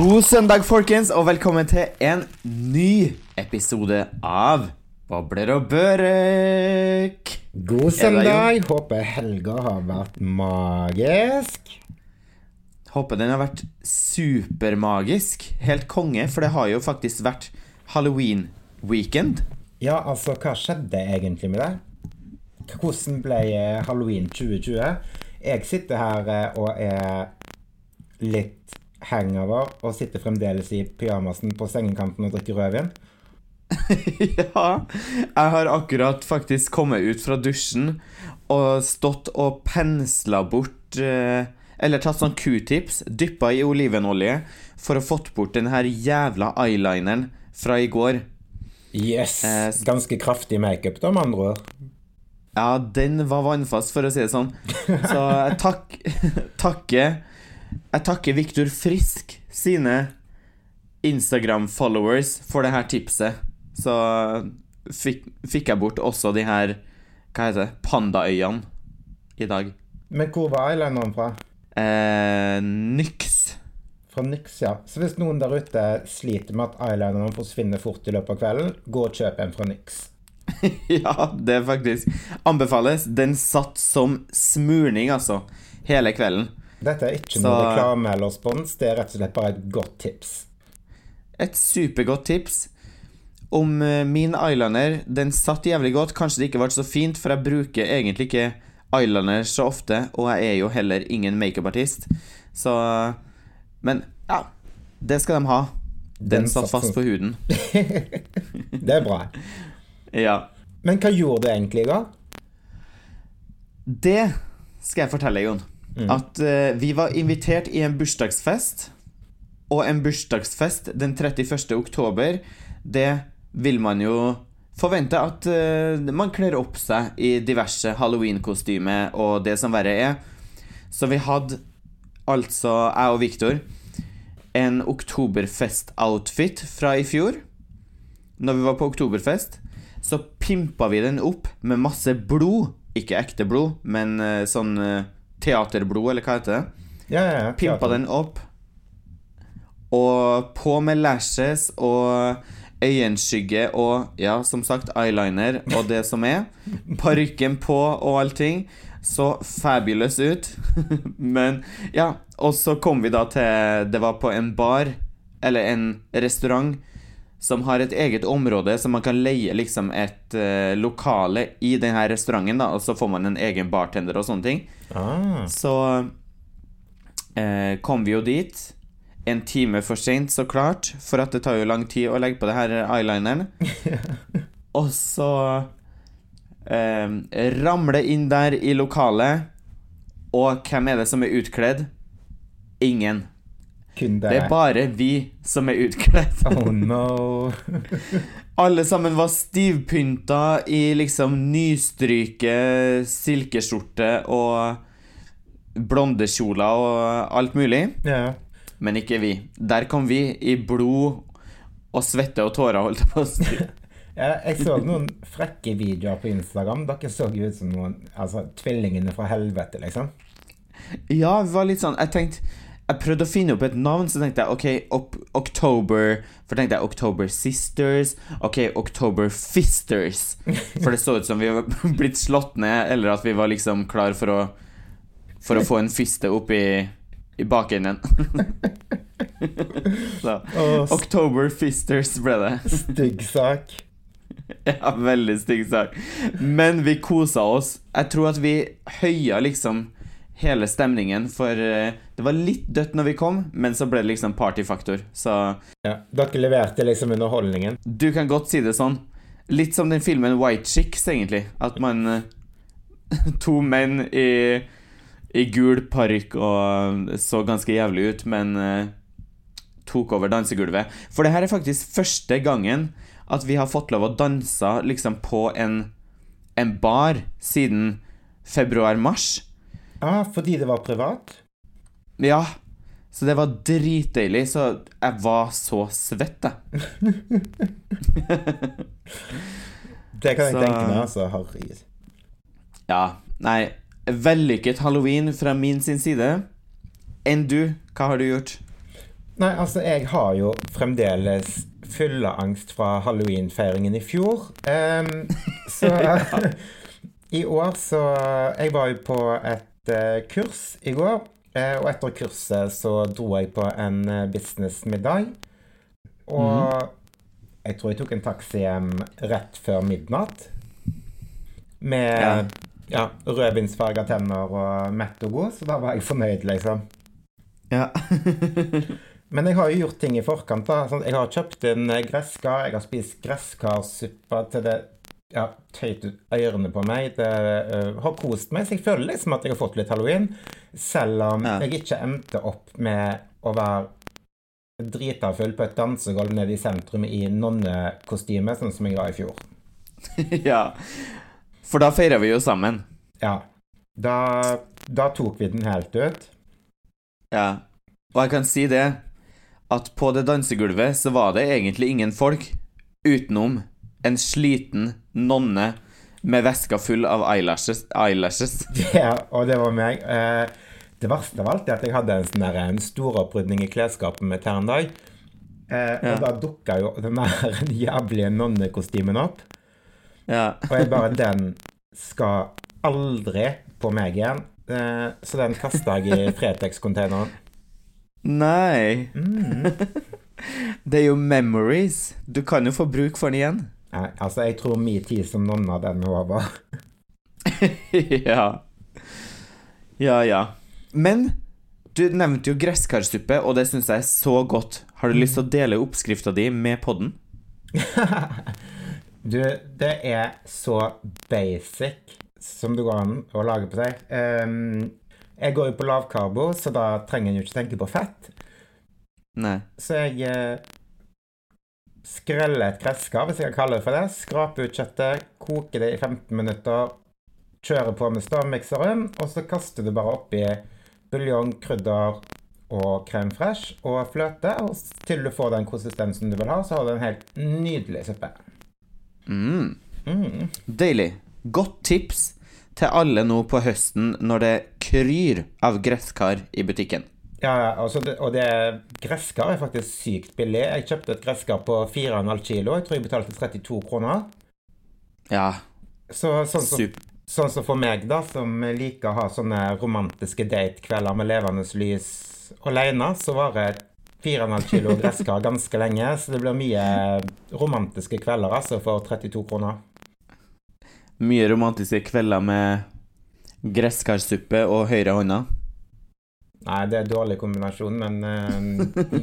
God søndag, folkens, og velkommen til en ny episode av Bobler og børek. God søndag. Håper helga har vært magisk. Håper den har vært supermagisk. Helt konge, for det har jo faktisk vært halloween-weekend. Ja, altså, hva skjedde egentlig med det? Hvordan ble eh, halloween 2020? Jeg sitter her eh, og er litt hangover og sitter fremdeles i pyjamasen på sengekanten og drikker rødvin. ja, jeg har akkurat faktisk kommet ut fra dusjen og stått og pensla bort eh, Eller tatt sånn q-tips, dyppa i olivenolje, for å fått bort den her jævla eyelineren fra i går. Yes. Eh, Ganske kraftig makeup, da, med andre ord. Ja, den var vannfast, for å si det sånn. Så jeg takk, takker Jeg takker Viktor Frisk sine Instagram-followers for det her tipset. Så fikk, fikk jeg bort også de her Hva heter det? Pandaøyene i dag. Men hvor var eyelineren fra? Eh, Nyx. Fra Nyx, ja. Så hvis noen der ute sliter med at eyelineren forsvinner fort i løpet av kvelden, gå og kjøp en fra Nyx. ja, det faktisk anbefales. Den satt som smurning, altså, hele kvelden. Dette er ikke noe reklame eller spons, det er rett og slett bare et godt tips. Et supergodt tips om eh, min eyeliner. Den satt jævlig godt. Kanskje det ikke ble så fint, for jeg bruker egentlig ikke eyeliner så ofte, og jeg er jo heller ingen makeupartist. Så Men ja, det skal de ha. Den, Den satt fast på huden. Det er bra. Ja. Men hva gjorde du egentlig, da? Det skal jeg fortelle, Jon. At uh, vi var invitert i en bursdagsfest. Og en bursdagsfest den 31. oktober, det vil man jo forvente at uh, man kler opp seg i diverse halloween-kostyme og det som verre er. Så vi hadde altså, jeg og Viktor, en oktoberfest-outfit fra i fjor. Når vi var på oktoberfest, så pimpa vi den opp med masse blod. Ikke ekte blod, men uh, sånn eh, teaterblod, eller hva heter det? Ja, ja, ja. Pimpa den opp. Og på med lashes og øyenskygge og ja, som sagt, eyeliner og det som er. Parykken på og allting. Så fabulous ut. Men ja, og så kom vi da til Det var på en bar, eller en restaurant, som har et eget område, så man kan leie liksom et uh, lokale i denne restauranten, da, og så får man en egen bartender og sånne ting. Ah, Så uh, kom vi jo dit. En time for seint, så klart, for at det tar jo lang tid å legge på det her eyelineren. Og så uh, ramle inn der i lokalet, og hvem er det som er utkledd? Ingen. Kun Det det. er bare vi som er utkledd. Oh no. Alle sammen var stivpynta i liksom nystryke silkeskjorte og blondekjoler og alt mulig. Yeah. Men ikke vi. Der kom vi i blod og svette og tårer, holdt jeg på å si. ja. Jeg så noen frekke videoer på Instagram. Dere så jo ut som noen Altså, tvillingene fra helvete, liksom. Ja, det var litt sånn Jeg tenkte Jeg prøvde å finne opp et navn, så tenkte jeg OK, October For tenkte jeg October Sisters. OK, October Fisters. For det så ut som vi var blitt slått ned, eller at vi var liksom klar for å For å få en fiste opp i, i bakenden. så October Fisters ble det. stygg sak. Ja, veldig stygg sak. Men vi kosa oss. Jeg tror at vi høya liksom hele stemningen, for eh, det var litt dødt når vi kom, men så ble det liksom partyfaktor. Så Ja. Dere leverte liksom underholdningen. du kan godt si det sånn. Litt som den filmen White Chicks, egentlig. At man eh, To menn i, i gul parykk og så ganske jævlig ut, men eh, tok over dansegulvet. For det her er faktisk første gangen at vi har fått lov å danse liksom på en, en bar siden februar-mars. Ah, fordi det var privat? Ja, så det var dritdeilig. Så jeg var så svett, jeg. Det kan jeg Så- tenke meg, altså. Harry. Ja, nei Vellykket halloween fra min sin side. Enn du, hva har du gjort? Nei, altså, jeg har jo fremdeles fylleangst fra halloweenfeiringen i fjor. Um, så i år så Jeg var jo på et eh, kurs i går, eh, og etter kurset så dro jeg på en eh, businessmiddag. Og jeg tror jeg tok en taxi hjem rett før midnatt. Med Ja. ja, rødvinsfarga tenner og mett og god, så da var jeg fornøyd, liksom. Ja. Men jeg har jo gjort ting i forkant. da. Sånn, jeg har kjøpt inn gresskar, jeg har spist gresskarsuppe til det ja, tøyt ørene på meg. Det uh, har kost meg, så jeg føler liksom at jeg har fått litt halloween. Selv om Ja. jeg ikke endte opp med å være drita full på et dansegulv nede i sentrum i nonnekostyme, sånn som jeg var i fjor. ja. For da feira vi jo sammen. Ja. Da, da tok vi den helt ut. Ja. Og jeg kan si det, at på det dansegulvet så var det egentlig ingen folk utenom en sliten nonne med veska full av eyelashes. eyelashes. Ja, og det var meg. Eh, det verste av alt er at jeg hadde en sånn der, en storopprydning i klesskapet mitt her en dag. Eh, Ja. Og da dukka jo den der jævlige nonnekostymen opp. Ja. Og jeg bare Den skal aldri på meg igjen. Eh, så den kasta jeg i Fretex-containeren. Nei. Det er jo memories. Du kan jo få bruk for den igjen. Nei, altså, jeg tror min tid som nonne, den er over. ja. Ja, ja. Men du nevnte jo gresskarsuppe, og det syns jeg er så godt. Har du lyst til å dele oppskrifta di med podden? Du, det er så basic som det går an å lage på seg. Um, jeg går jo på lavkarbo, så da trenger en jo ikke tenke på fett. Nei. Så jeg skreller et gresskar, hvis jeg kan kalle det for det. Skrape ut kjøttet, koke det i 15 minutter, kjøre på med stavmikseren, og så kaster du bare oppi buljong, krydder og krem fresh og fløte, og til du får den konsistensen du vil ha, så har du en helt nydelig suppe. Mm. Mm. Deilig. Godt tips til alle nå på høsten når det kryr av gresskar i butikken. Ja, altså det, og det gresskar er faktisk sykt billig. Jeg kjøpte et gresskar på 4,5 kilo. Jeg tror jeg betalte 32 kroner. Ja, Så sånn som. Sånn som for meg, da, som liker å ha sånne romantiske datekvelder med levende lys alene, så varer 4,5 kilo gresskar ganske lenge. Så det blir mye romantiske kvelder altså, for 32 kroner. Mye romantiske kvelder med gresskarsuppe og høyre hånda. Nei, det er en dårlig kombinasjon, men eh,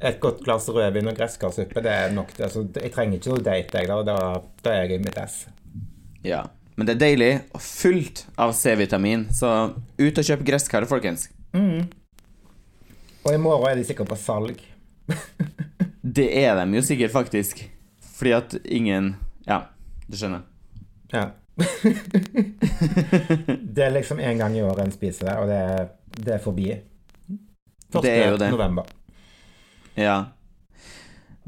Et godt glass rødvin og gresskarsuppe, det er nok. det. Altså, jeg trenger ikke noe date, jeg. Da, da, da er jeg i mitt ess. Ja. Men det er deilig og fullt av C-vitamin, så ut og kjøp gresskar, folkens. Og i morgen er de sikkert på salg. Det er de jo sikkert, faktisk. Fordi at ingen Ja, du skjønner. Ja. det er liksom én gang i året en spiser det, og det er, det er forbi. 1. Det er jo det. november. Ja.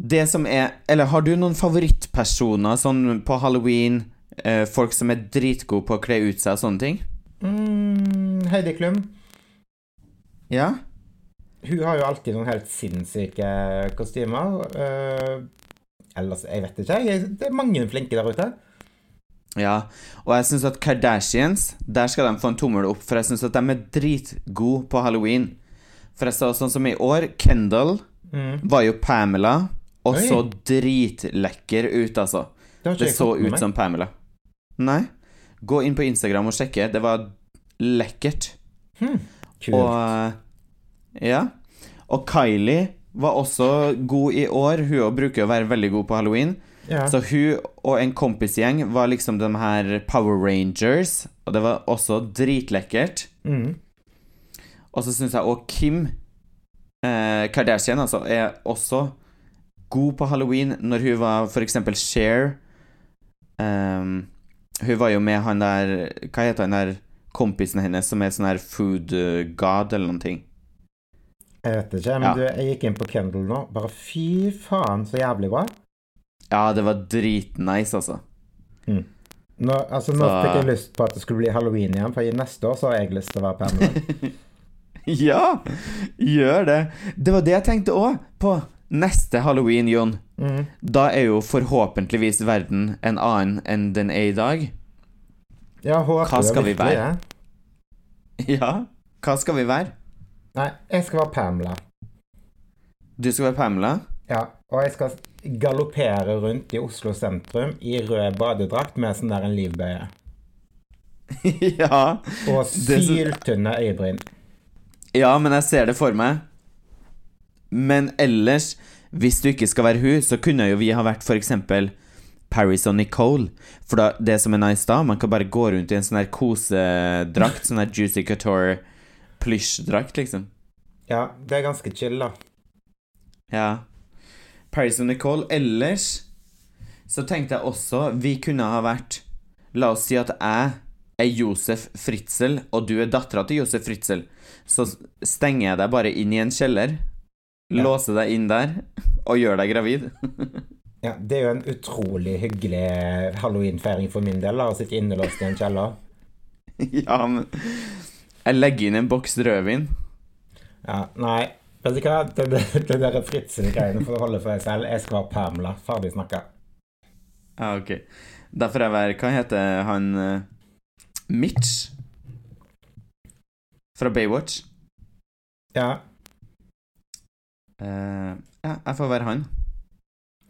Det som er Eller har du noen favorittpersoner sånn på halloween? Eh, folk som er dritgode på å kle ut seg og sånne ting? Mm, Heidi Klum. Ja? Hun har jo alltid noen helt sinnssyke kostymer. Eh, ellers, jeg vet ikke. Jeg, det er mange flinke der ute. Ja. Og jeg syns at Kardashians, der skal de få en tommel opp, for jeg syns at de er dritgode på halloween. For jeg så sånn som i år, Kendal Mm. var jo Pamela, og Oi. så dritlekker ut, altså. Det Det så ut som Pamela. Nei. Gå inn på Instagram og sjekke. Det var lekkert. Kult. Og eh, Ja. Og Kylie var også god i år. Hun bruker å være veldig god på halloween. Ja. Så hun og en kompisgjeng var liksom de her Power Rangers, og det var også dritlekkert. Mm. Og så syns jeg òg Kim eh, Kardashian altså, er også god på halloween når hun var for eksempel Cher. Ehm, hun var jo med han der Hva heter han der kompisen hennes som er sånn her food eh, god eller noen ting? Jeg vet ikke, men Ja. du, jeg gikk inn på Kendal nå. Bare fy faen, så jævlig bra. Ja, det var dritnice, altså. Nå, altså, nå Så- fikk jeg lyst på at det skulle bli halloween igjen, for i neste år så har jeg lyst til å være Pamela. Ja, gjør det. Det var det jeg tenkte òg på neste halloween, Jon. Mm. Da er jo forhåpentligvis verden en annen enn den er i dag. Ja, håper Hva skal vi være? Ja, hva skal vi være? Nei, jeg skal være Pamela. Du skal være Pamela? Ja, og jeg skal galoppere rundt i Oslo sentrum i rød badedrakt med sånn der en livbøye. ja. Og syltynne øyebryn. Ja, men jeg ser det for meg. Men ellers, hvis du ikke skal være hun, så kunne jo vi ha vært eksempel Paris og Nicole. For da, det som er nice da, man kan bare gå rundt i en sånn her kosedrakt. sånn her Juicy Couture plysjdrakt, liksom. Ja, det er ganske chill, da. Ja. Paris og Nicole. Ellers så tenkte jeg også vi kunne ha vært La oss si at jeg er Josef Fritzel, og du er dattera til Josef Fritzel. Så stenger jeg deg bare inn i en kjeller, Ja. låser deg inn der, og gjør deg gravid. Ja, Det er jo en utrolig hyggelig halloweenfeiring for min del, å sitte innelåst i en kjeller. ja, men Jeg legger inn en boks rødvin. Ja, nei, vet du hva? Det, det, der Fritzel-greiene får holde for deg selv. Jeg skal være Pamela. Ferdig snakka. Ja, ok. Da får jeg være Hva heter han eh, Mitch? Fra Baywatch? Ja, Uh, ja, jeg får være han.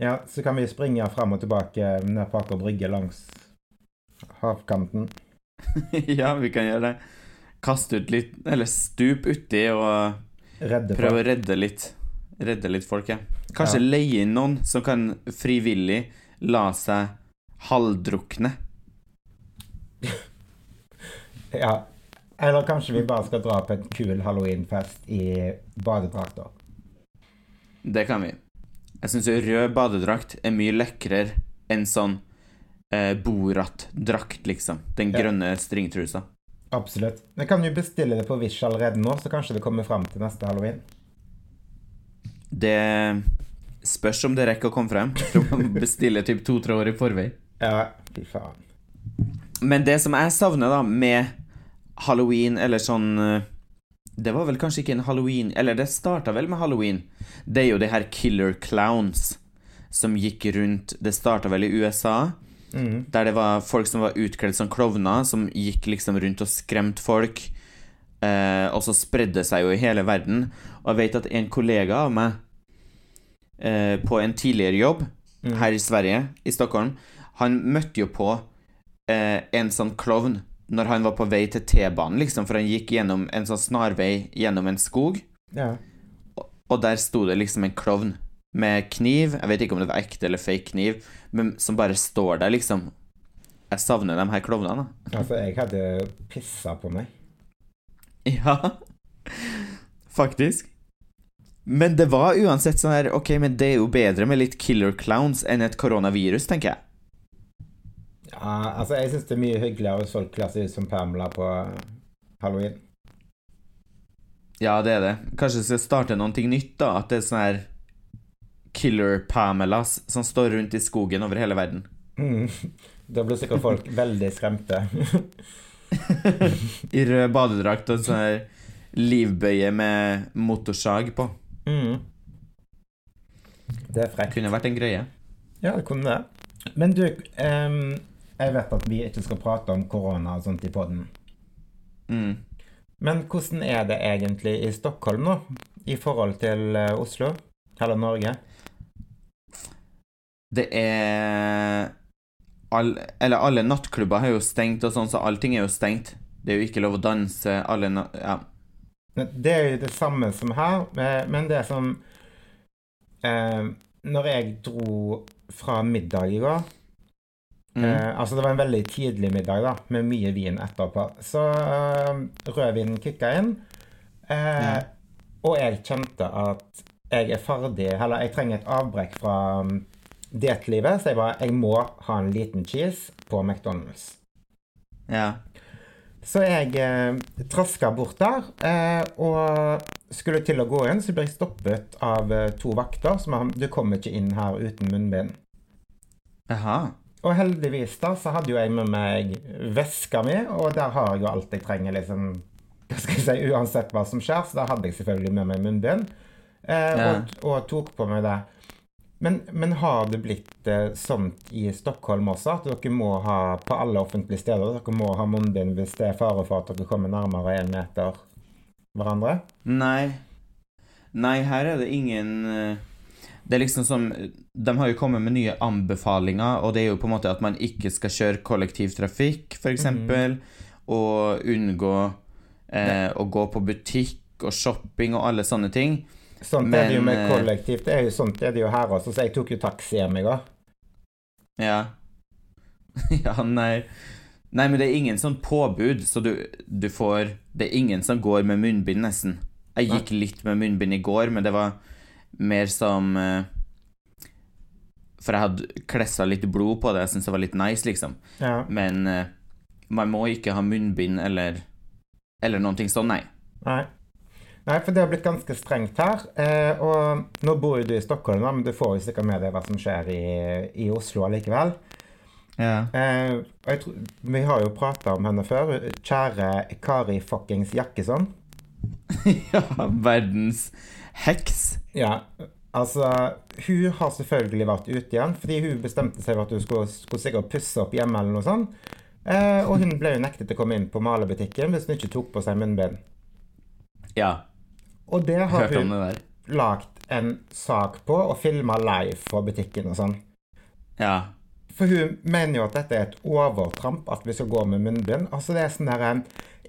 ja, så kan vi springe fram og tilbake ned på Aker Brygge langs havkanten. ja, vi kan gjøre det. Kaste ut litt Eller stup uti og Redde folk. å redde litt Redde litt folk, ja. Kanskje Ja. leie inn noen som kan frivillig la seg halvdrukne. Ja. Eller kanskje vi bare skal dra på en kul halloweenfest i badedrakter. Det kan vi. Jeg syns rød badedrakt er mye lekrere enn sånn eh, Borat-drakt, liksom. Den grønne stringtrusa. Absolutt. Men kan du bestille det på Wish allerede nå, så kanskje det kommer fram til neste halloween. Det spørs om det rekker å komme frem. Jeg tror man bestiller typ to-tre år i forvei. Ja, fy faen. Men det som jeg savner da med halloween, eller sånn eh, Det var vel kanskje ikke en halloween Eller det starta vel med halloween. Det er jo de her killer clowns som gikk rundt Det starta vel i USA, Mm. der det var folk som var utkledd som klovner, som gikk liksom rundt og skremte folk. Eh, og så spredde seg jo i hele verden. Og jeg vet at en kollega av meg eh, på en tidligere jobb Mm. her i Sverige, i Stockholm, han møtte jo på eh, en sånn klovn når han var på vei til T-banen, liksom, for han gikk gjennom en sånn snarvei gjennom en skog, Ja. og der sto det liksom en klovn med kniv, jeg vet ikke om det var ekte eller fake kniv, men som bare står der, liksom. Jeg savner de her klovnene. Altså, jeg hadde pissa på meg. Ja, faktisk. Men det var uansett sånn her Ok, men det er jo bedre med litt killer clowns enn et koronavirus, tenker jeg. Ja, altså, jeg syns det er mye hyggeligere hvis folk kler seg ut som Pamela på halloween. Ja, det er det. Kanskje vi skal starte noe nytt, da. At det er sånn her Killer Pamelas som står rundt i skogen over hele verden. Mm. Da blir sikkert folk veldig skremte. I rød badedrakt og sånn her livbøye med motorsag på. Mm. Det er frekt. Kunne vært en greie. Ja, det kunne det. Men du, um, jeg vet at vi ikke skal prate om korona og sånt i poden. Mm. Men hvordan er det egentlig i Stockholm nå, i forhold til eh, Oslo? Eller Norge? Det er all, Eller alle nattklubber har jo stengt og sånn, så allting er jo stengt. Det er jo ikke lov å danse. Alle na Ja. Det er jo det samme som her, eh, men det som eh, Når jeg dro fra middag i går Mm. eh, Altså, det var en veldig tidlig middag, da, med mye vin etterpå. Så eh, rødvinen kicka inn, eh, mm. og jeg kjente at jeg er ferdig Eller jeg trenger et avbrekk fra um, diettlivet, så jeg bare Jeg må ha en liten cheese på McDonald's. ja. Så jeg eh, traska bort der, eh, og skulle til å gå inn, så ble jeg stoppet av eh, to vakter. Som har, du kommer ikke inn her uten munnbind. Aha. Og heldigvis da, så hadde jo jeg med meg veska mi, og der har jeg jo alt jeg trenger, liksom. hva skal jeg si, uansett hva som skjer, så da hadde jeg selvfølgelig med meg munnbind. Eh, Ja. og, og tok på meg det. Men, men har det blitt eh, sånt i Stockholm også, at dere må ha på alle offentlige steder dere må ha munnbind hvis det er fare for at dere kommer nærmere én meter hverandre? Nei. Nei, her er det ingen eh, Det er liksom som De har jo kommet med nye anbefalinger, og det er jo på en måte at man ikke skal kjøre kollektivtrafikk, f.eks., Mhm. og unngå eh, å gå på butikk og shopping og alle sånne ting. Sånt er det jo med eh, kollektivt. Det er jo sånt er det jo her også, så jeg tok jo taxi hjem i går. Ja. ja, nei Nei, men det er ingen sånn påbud, så du, du får Det er ingen som går med munnbind, nesten. Jeg gikk litt med munnbind i går, men det var mer som eh, For jeg hadde klessa litt blod på det, jeg syntes det var litt nice, liksom. Ja. Men eh, man må ikke ha munnbind eller Eller noen ting sånn, nei. Nei. Nei, for det har blitt ganske strengt her. Eh, og nå bor jo du i Stockholm, men du får jo sikkert med deg hva som skjer i, i Oslo allikevel. Ja. Eh, tror, vi har jo prata om henne før. Kjære Kari fuckings Jakkesson. ja, verdens heks. Ja, altså Hun har selvfølgelig vært ute igjen, fordi hun bestemte seg for at hun skulle, skulle sikkert pusse opp hjemme eller noe sånt. Eh, og hun ble jo nektet å komme inn på malerbutikken hvis hun ikke tok på seg munnbind. Ja, Og det har hun det lagt en sak på og filma live på butikken og sånn. Ja. For hun mener jo at dette er et overtramp, at vi skal gå med munnbind. Altså det Er sånn der,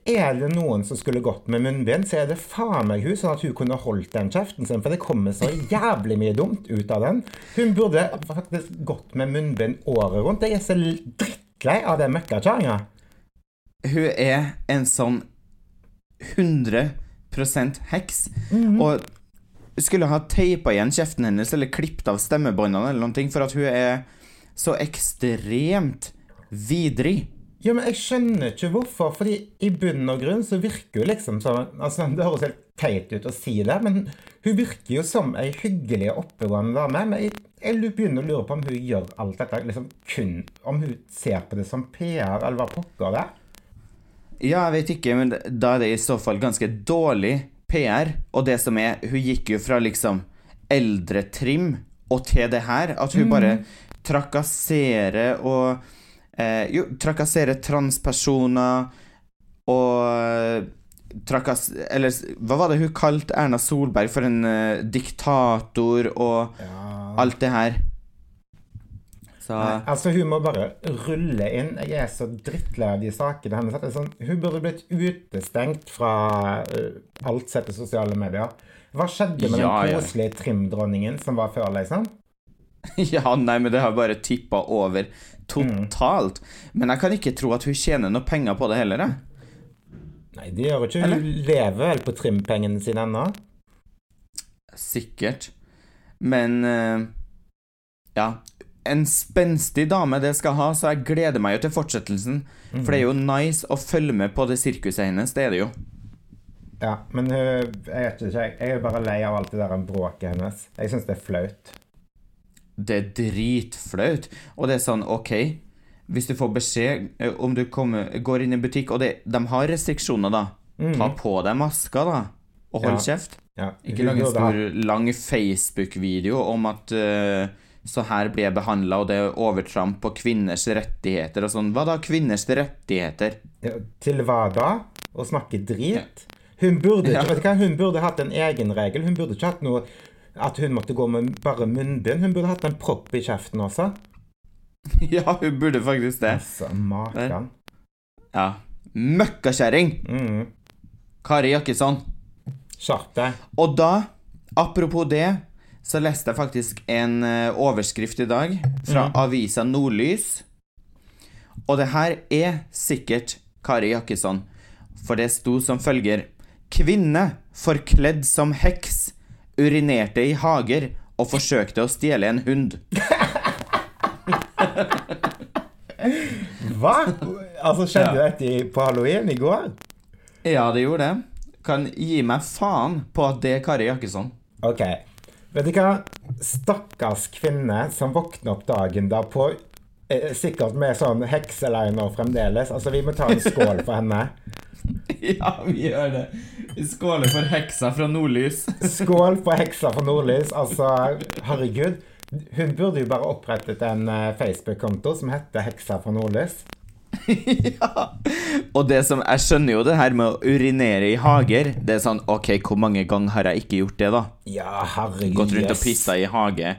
er det noen som skulle gått med munnbind, så er det faen meg hun, sånn at hun kunne holdt den kjeften sin. For det kommer så jævlig mye dumt ut av den. Hun burde faktisk gått med munnbind året rundt. Jeg er så drittlei av den møkkakjerringa. Hun er en sånn 100 heks. Og skulle ha teipa igjen kjeften hennes eller klippet av stemmebåndene eller noen ting, for at hun er så ekstremt vidrig. Ja, men jeg skjønner ikke hvorfor. Fordi i bunn og grunn så virker hun liksom som altså Det høres helt teit ut å si det, men hun virker jo som ei hyggelig og oppegående dame. Men jeg, jeg begynner å lure på om hun gjør alt dette liksom kun Om hun ser på det som PR, eller hva pokker det er. Ja, jeg vet ikke, men da er det i så fall ganske dårlig PR. Og det som er, hun gikk jo fra liksom eldretrim og til det her, at hun bare trakasserer og eh, Jo, trakasserer transpersoner og eh, trakas... Eller hva var det hun kalte Erna Solberg for en eh, diktator og alt det her? Så Nei, altså Hun må bare rulle inn. Jeg er så drittlei av de sakene hennes. det Sånn, hun burde blitt utestengt fra uh, alt sett i sosiale medier. Hva skjedde med Ja, den ja. koselige trimdronningen som var før, liksom? Ja, nei, men det har bare tippa over totalt. Men jeg kan ikke tro at hun tjener noe penger på det heller, jeg. Nei, det gjør hun ikke. Eller? Hun lever vel på trimpengene sine ennå. Sikkert. Men uh, ja. En spenstig dame det skal ha, så jeg gleder meg jo til fortsettelsen. For det er jo nice å følge med på det sirkuset hennes, det er det jo. Ja, men jeg vet ikke, jeg er bare lei av alt det der bråket hennes. Jeg syns det er flaut. Det er dritflaut. Og det er sånn, OK Hvis du får beskjed eh, om du kommer, går inn i butikk, og det, de har restriksjoner, da. Ta på deg maska, da. Og hold. Ja. kjeft. Ja, Ikke lag en stor, lang Facebook-video om at eh, så her blir jeg behandla, og det er overtramp på kvinners rettigheter og sånn. Hva da, kvinners rettigheter? Ja, Til hva da? Å snakke drit? Hun burde, Ja. vet du hva? hun burde hatt en egen regel. Hun burde ikke hatt noe at hun måtte gå med bare munnbind. Hun burde hatt en propp i kjeften også. ja, hun burde faktisk det. Altså, maken. Ja. Møkkakjerring! Mm. Kari Jakkesson. Skjerp deg. Og da, apropos det, så leste jeg faktisk en eh, overskrift i dag fra avisa Nordlys. Og det her er sikkert Kari Jakkesson, for det sto som følger Kvinne forkledd som heks urinerte i hager og forsøkte å stjele en hund. Hva? Altså, skjedde dette på halloween i går? Ja, det gjorde det. Kan gi meg faen på at det er Kari Jakkesson. Ok. Vet du hva? Stakkars kvinne som våkner opp dagen derpå, eh, sikkert med sånn hekseliner fremdeles. Altså, vi må ta en skål for henne. Ja, vi gjør det. Vi skåler for heksa fra Nordlys. Skål for heksa fra Nordlys. Altså, herregud. Hun burde jo bare opprettet en eh, Facebook-konto som heter Heksa fra Nordlys. ja. Og det som Jeg skjønner jo det her med å urinere i hager. Det er sånn OK, hvor mange ganger har jeg ikke gjort det, da? Ja, herregud. Gått rundt og pissa i hage.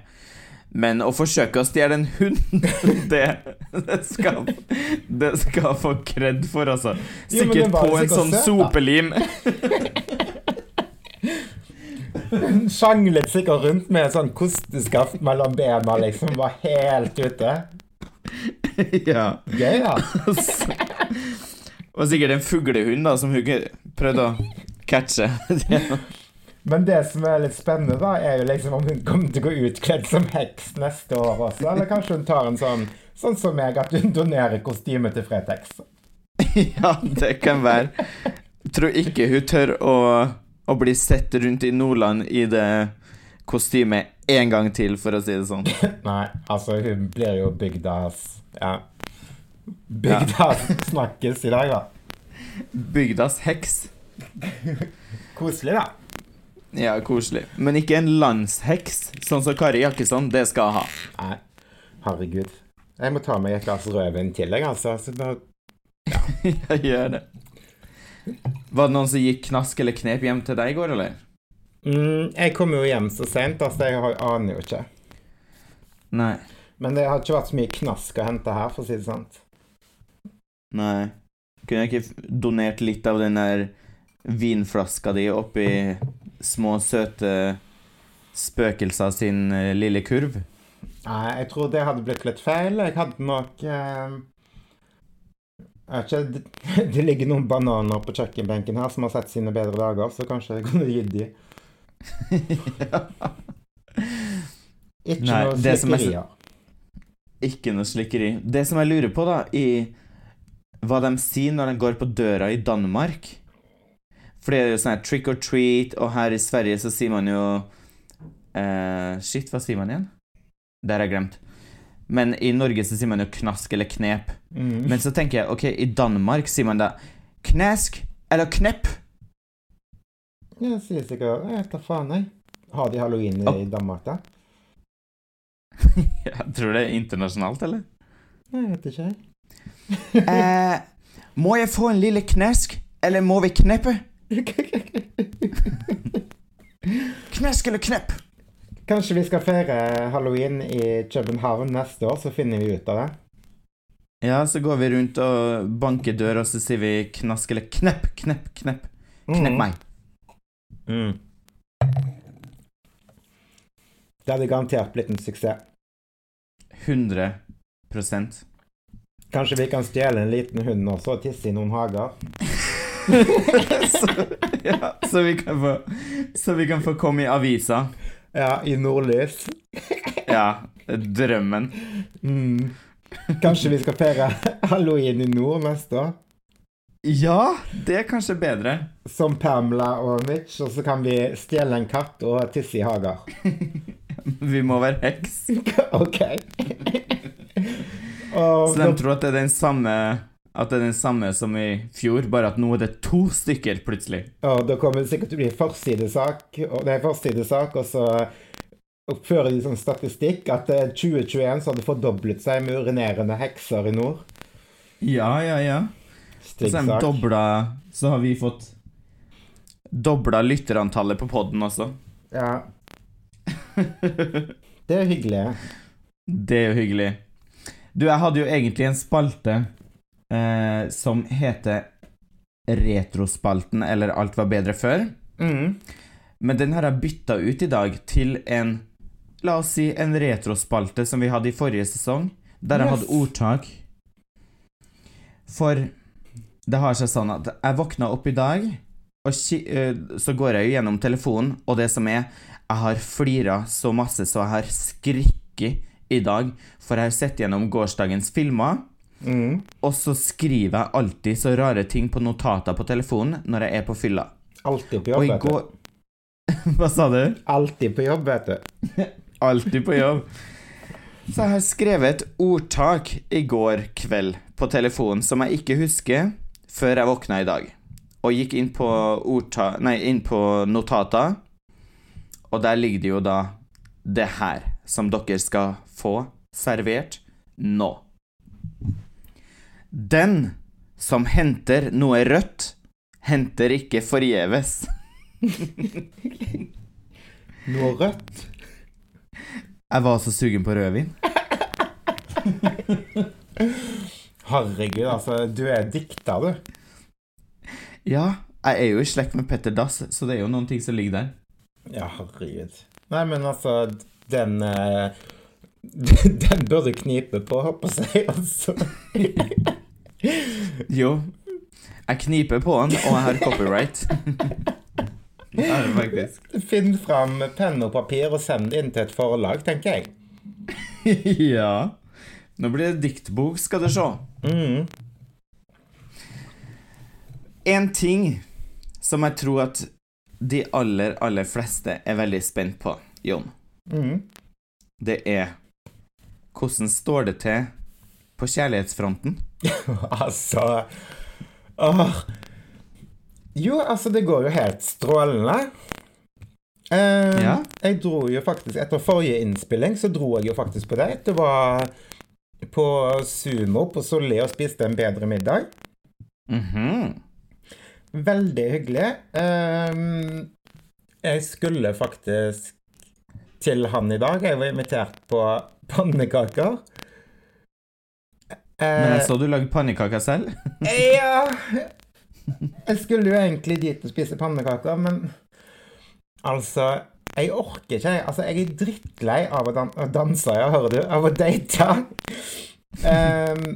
Men å forsøke å stjele en hund, det, det, skal, det skal få kred for, altså. Sikkert jo, på en sånn søt, sopelim. Hun sjanglet sikkert rundt med en sånn kosteskaft mellom bena, liksom. Var helt ute. ja. Gøy, da. Og sikkert en fuglehund da som hun prøvde å catche. Men det som er litt spennende, da, er jo liksom om hun kommer til å gå utkledd som heks neste år også. Eller kanskje hun tar en sånn sånn som meg, at hun donerer kostyme til Fretex. ja, det kan være. Tror ikke hun tør å, å bli sett rundt i Nordland i det kostymet en gang til, for å si det sånn. Nei, altså, hun blir jo bygdas Ja. Bygdas snakkes i dag, da. Bygdas heks. Koselig, da. Ja, koselig. Men ikke en landsheks, sånn som Kari Jakkesson. Det skal jeg ha. Nei, herregud. Jeg må ta meg et glass rødvin til, jeg, altså. Så bare Jeg gjør det. Var det noen som gikk knask eller knep hjem til deg i går, eller? Mm, Jeg kom jo hjem så seint, altså. Jeg har- aner jo ikke. Nei. Men det har ikke vært så mye knask å hente her, for å si det sant. Nei. Kunne jeg ikke donert litt av den der vinflaska di oppi små, søte spøkelser sin eh, lille kurv? Nei, jeg tror det hadde blitt litt feil. Jeg hadde nok eh, jeg vet ikke, det, det ligger noen bananer på kjøkkenbenken her som har sett sine bedre dager, så kanskje jeg kunne gitt de. Ikke Nei, noe er slikkerier. Ikke noe slikkeri. Det som jeg lurer på, da, i hva de sier når de går på døra i Danmark For det er jo sånn her trick or treat, og her i Sverige så sier man jo eh, Shit, hva sier man igjen? Det har jeg glemt. Men i Norge så sier man jo knask eller knep. Mm. Men så tenker jeg, ok, i Danmark sier man da knask eller knepp. Jeg sier sikkert Jeg vet da faen, jeg. Har de halloween i Danmark, da? Jeg tror det er internasjonalt, eller? Jeg vet ikke, jeg. Eh, må jeg få en lille knesk, eller må vi kneppe? knesk eller knepp? Kanskje vi skal feire halloween i København neste år, så finner vi ut av det. Ja, så går vi rundt og banker døra, og så sier vi knask eller knepp, knepp, knepp. Knepp Mm. meg. Mm. Det hadde garantert blitt en suksess. 100% Kanskje vi kan stjele en liten hund også og tisse i noen hager? så, ja, så vi kan få Så vi kan få komme i avisa. Ja, i nordlys. Ja, drømmen. Mm. Kanskje vi skal feire halloween i nord neste år? Ja, det er kanskje bedre. Som Pamela og Mitch, og så kan vi stjele en katt og tisse i hager. Vi må være heks. OK. Så de tror at det er den samme At det er den samme som i fjor, bare at nå er det to stykker plutselig. Og da kommer det sikkert til å bli forsidesak, og det er forsidesak, og så oppfører de sånn statistikk at eh, 2021 så hadde fordoblet seg med urinerende hekser i nord. Ja, ja, ja. Så har de dobla Så har vi fått dobla lytterantallet på poden også. Ja. Det er jo hyggelig. Det er jo hyggelig. Du, jeg hadde jo egentlig en spalte eh, som heter Retrospalten, eller Alt var bedre før. Mm. Men den har jeg bytta ut i dag til en La oss si en retrospalte som vi hadde i forrige sesong, der jeg Yes. hadde ordtak. For det har seg sånn at jeg våkna opp i dag, og eh, så går jeg jo gjennom telefonen, og det som er Jeg har flira så masse så jeg har skrikket i dag, for jeg har sett gjennom gårsdagens filmer. Mm. Og så skriver jeg alltid så rare ting på notater på telefonen når jeg er på fylla. Alltid på jobb, vet du. går Hva sa du? Alltid på jobb, vet du. Alltid på jobb. Så jeg har skrevet et ordtak i går kveld på telefonen som jeg ikke husker før jeg våkna i dag. og gikk inn på, ordta, nei, inn på notata, og der ligger det jo da det her som dere skal få servert nå. Den som henter noe rødt, henter ikke forgjeves. Noe rødt. Jeg var så sugen på rødvin. Herregud, altså. Du er dikter, du. Ja, jeg er jo i slekt med Petter Dass, så det er jo noen ting som ligger der. Ja, herregud. Nei, men altså, den eh, Den bør du knipe på, håper jeg, altså. Jo, jeg kniper på den, og jeg har copyright. Faktisk. Finn fram penn og papir og send det inn til et forlag, tenker jeg. Ja. Nå blir det diktbok, skal du se. Mm. En ting som jeg tror at de aller, aller fleste er veldig spent på, Jon, Mm. det er hvordan står det til på kjærlighetsfronten? Altså Åh. Jo, altså, det går jo helt strålende. Eh, Ja. Jeg dro jo faktisk Etter forrige innspilling så dro jeg jo faktisk på date. Det var på Sumo på Solli og spiste en bedre middag. Mhm. Veldig hyggelig. Um, jeg skulle faktisk til han i dag. Jeg var invitert på pannekaker. Men jeg Eh, så du lagde pannekaker selv. Ja Jeg skulle jo egentlig dit og spise pannekaker, men altså Jeg orker ikke. Altså, jeg er drittlei av å, dan å danse, ja, hører du, av å date. Um,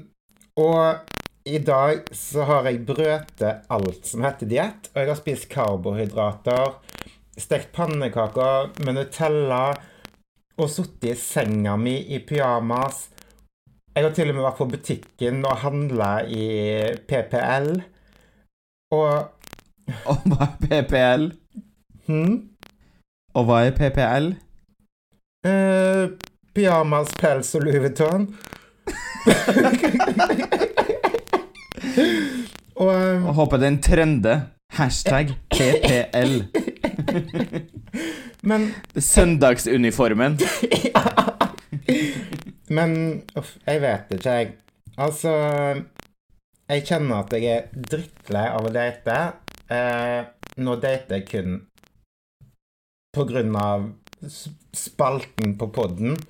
og i dag så har jeg brøtet alt som heter diett, og jeg har spist karbohydrater, stekt pannekaker med Nutella og sittet i senga mi i pyjamas. Jeg har til og med vært på butikken og handla i PPL. Og hva er PPL? hm? Og hva er PPL? Uh, pyjamas, pels og luvetårn. Og um, håper det er en trende. Hashtag PPL. Men, Søndagsuniformen. men uff, jeg vet ikke, jeg. Altså Jeg kjenner at jeg er drittlei av å date. Eh, nå dater jeg kun på grunn av spalten på podden.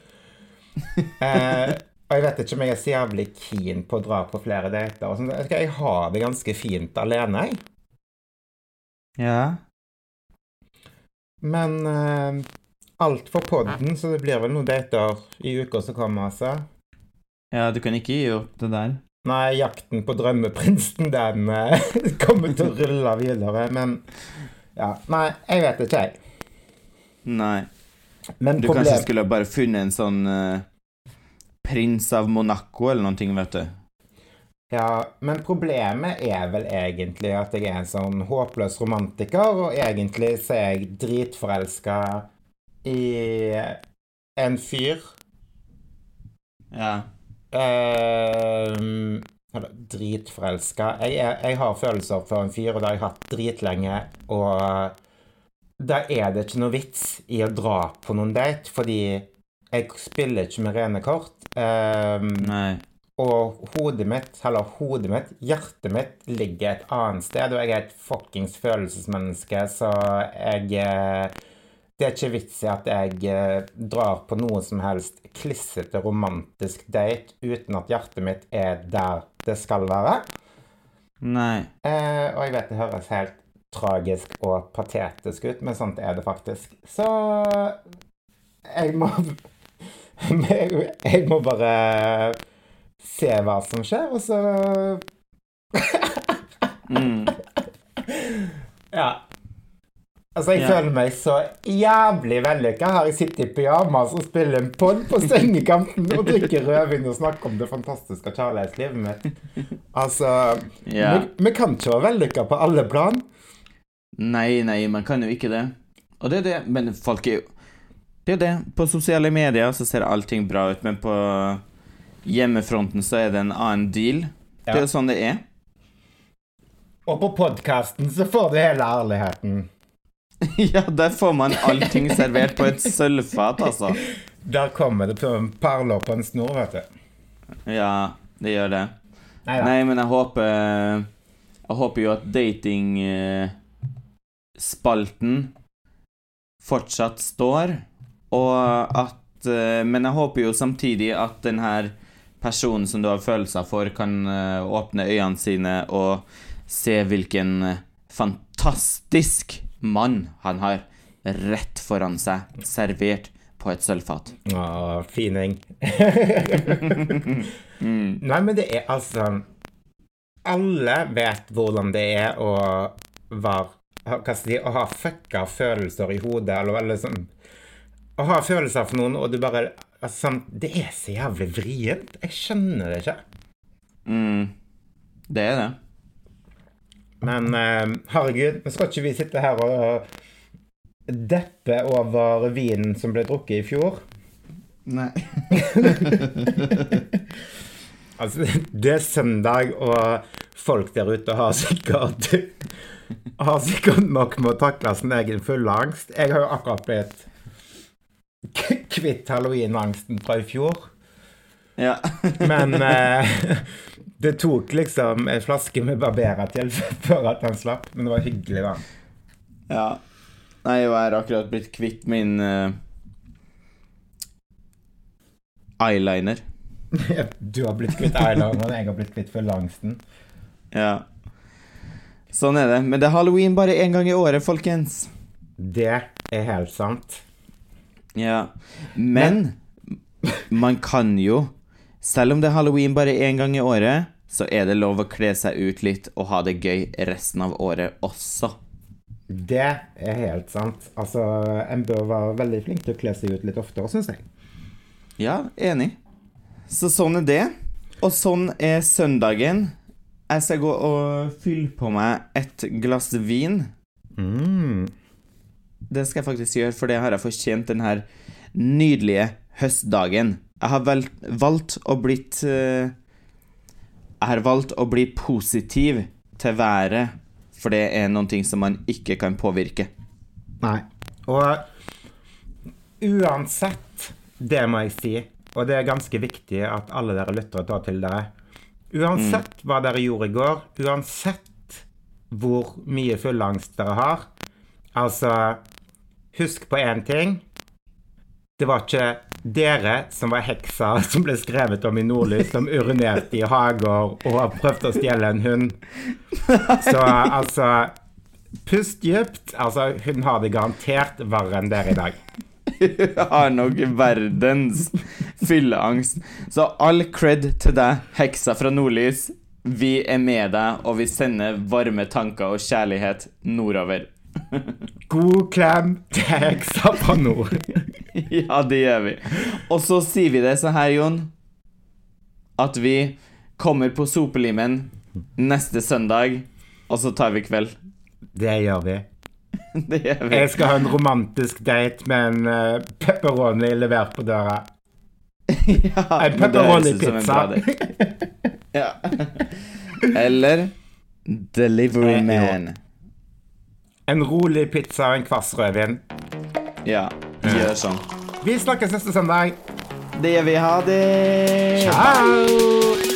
Eh, og jeg vet ikke om jeg er så jævlig keen på å dra på flere dater. Og sånt. Jeg har det ganske fint alene, jeg. Ja. Men eh, alt for podden, så det blir vel noen dater i uka som kommer, altså. ja, du kan ikke gi opp det der. Nei, jakten på drømmeprinsen, den eh, kommer til å rulle videre, men ja. Nei, jeg vet ikke, jeg. Nei. Men Du problem... kanskje skulle bare funnet en sånn uh, prins av Monaco eller noen ting, vet du. Ja, men problemet er vel egentlig at jeg er en sånn håpløs romantiker, og egentlig så er jeg dritforelska i en fyr. Ja. Uh, dritforelska. Jeg, jeg har følelser for en fyr, og det har jeg hatt dritlenge. Og da er det ikke noe vits i å dra på noen date, fordi jeg spiller ikke med rene kort. Um, Nei. og hodet mitt, eller hodet mitt, hjertet mitt ligger et annet sted, og jeg er et fuckings følelsesmenneske, så jeg eh, Det er ikke vits i at jeg eh, drar på noe som helst klissete romantisk date uten at hjertet mitt er der det skal være. Nei. Uh, og jeg vet det høres helt tragisk og patetisk ut, men sånt er det faktisk. Så jeg må Jeg må bare se hva som skjer, og så Mm. Ja. Altså, jeg Ja. føler meg så jævlig vellykka Har Jeg sittet i pyjamas og spiller en pod på sengekanten og drikker rødvin og snakker om det fantastiske kjærlighetslivet mitt. Altså Ja. vi, vi kan ikke være vellykka på alle plan. Nei, nei, man kan jo ikke det. Og det er det, men folk er jo Det er det. På sosiale medier så ser allting bra ut, men på hjemmefronten så er det en annen deal. Det er jo sånn det er. Og på podkasten så får du hele ærligheten. Ja, der får man allting servert på et sølvfat, altså. Der kommer det perler på en snor, vet du. Ja, det gjør det. Neida. Nei, men jeg håper Jeg håper jo at datingspalten fortsatt står, og at eh, Men jeg håper jo samtidig at den her personen som du har følelser for, kan eh, åpne øynene sine og se hvilken eh, fantastisk mann han har rett foran seg, servert på et sølvfat. Å, fining. Nei, men det er altså Alle vet hvordan det er å være Hva skal si Å ha fucka følelser i hodet, eller, eller sånn Å ha følelser for noen, og du bare altså, sånn, Det er så jævlig vrient. Jeg skjønner det ikke. Mm. Det er det. Men uh, herregud, nå skal ikke vi sitte her og deppe over vinen som ble drukket i fjor. Nei. Altså, det er søndag, og folk der ute har sikkert Har sikkert nok med å takle sin egen fulle angst. Jeg har jo akkurat blitt kvitt halloween-angsten fra i fjor. Ja. Men eh, det tok liksom en flaske med Barbera til før at han slapp. Men det var hyggelig, da. ja. Nei, jeg har akkurat blitt kvitt min uh, eyeliner. Du har blitt kvitt eyelineren, jeg har blitt kvitt fullangsten. Ja. Sånn er det. Men det er halloween bare én gang i året, folkens. Det er helt sant. Ja. Men man kan jo, selv om det er halloween bare én gang i året, så er det lov å kle seg ut litt og ha det gøy resten av året også. Det er helt sant. Altså, en bør være veldig flink til å kle seg ut litt oftere, syns jeg. Ja, enig. Så sånn er det. Og sånn er søndagen. Jeg skal gå og fylle på meg et glass vin. Mm. Det skal jeg faktisk gjøre, for det har jeg fortjent denne nydelige høstdagen. Jeg har vel, valgt å blitt uh, Jeg har valgt å bli positiv til været, for det er noen ting som man ikke kan påvirke. Nei. Og uansett, det må jeg si, og det er ganske viktig at alle dere lyttere tar til dere Uansett hva dere gjorde i går, uansett hvor mye fullangst dere har Altså, husk på én ting. Det var ikke dere som var heksa som ble skrevet om i Nordlys, som urinerte i hager og prøvde å stjele en hund. Så altså Pust dypt. Altså, hun har det garantert verre enn dere i dag. Har nok verdens fylleangst. Så all cred til deg, heksa fra Nordlys. Vi er med deg, og vi sender varme tanker og kjærlighet nordover. God klem til heksa fra nord. Ja, det gjør vi. Og så sier vi det så her, Jon, at vi kommer på sopelimen neste søndag, og så tar vi kveld. Det gjør vi. Det gjør vi. Jeg skal ha en romantisk date med en uh, pepperoni levert på døra. Ja, En pepperoni-pizza. Ja. Eller Delivery Eh. Man. En rolig pizza og en kvass rødvin. Ja, gjør sånn. Vi snakkes neste søndag. Det gjør vi. Ha det! Ciao!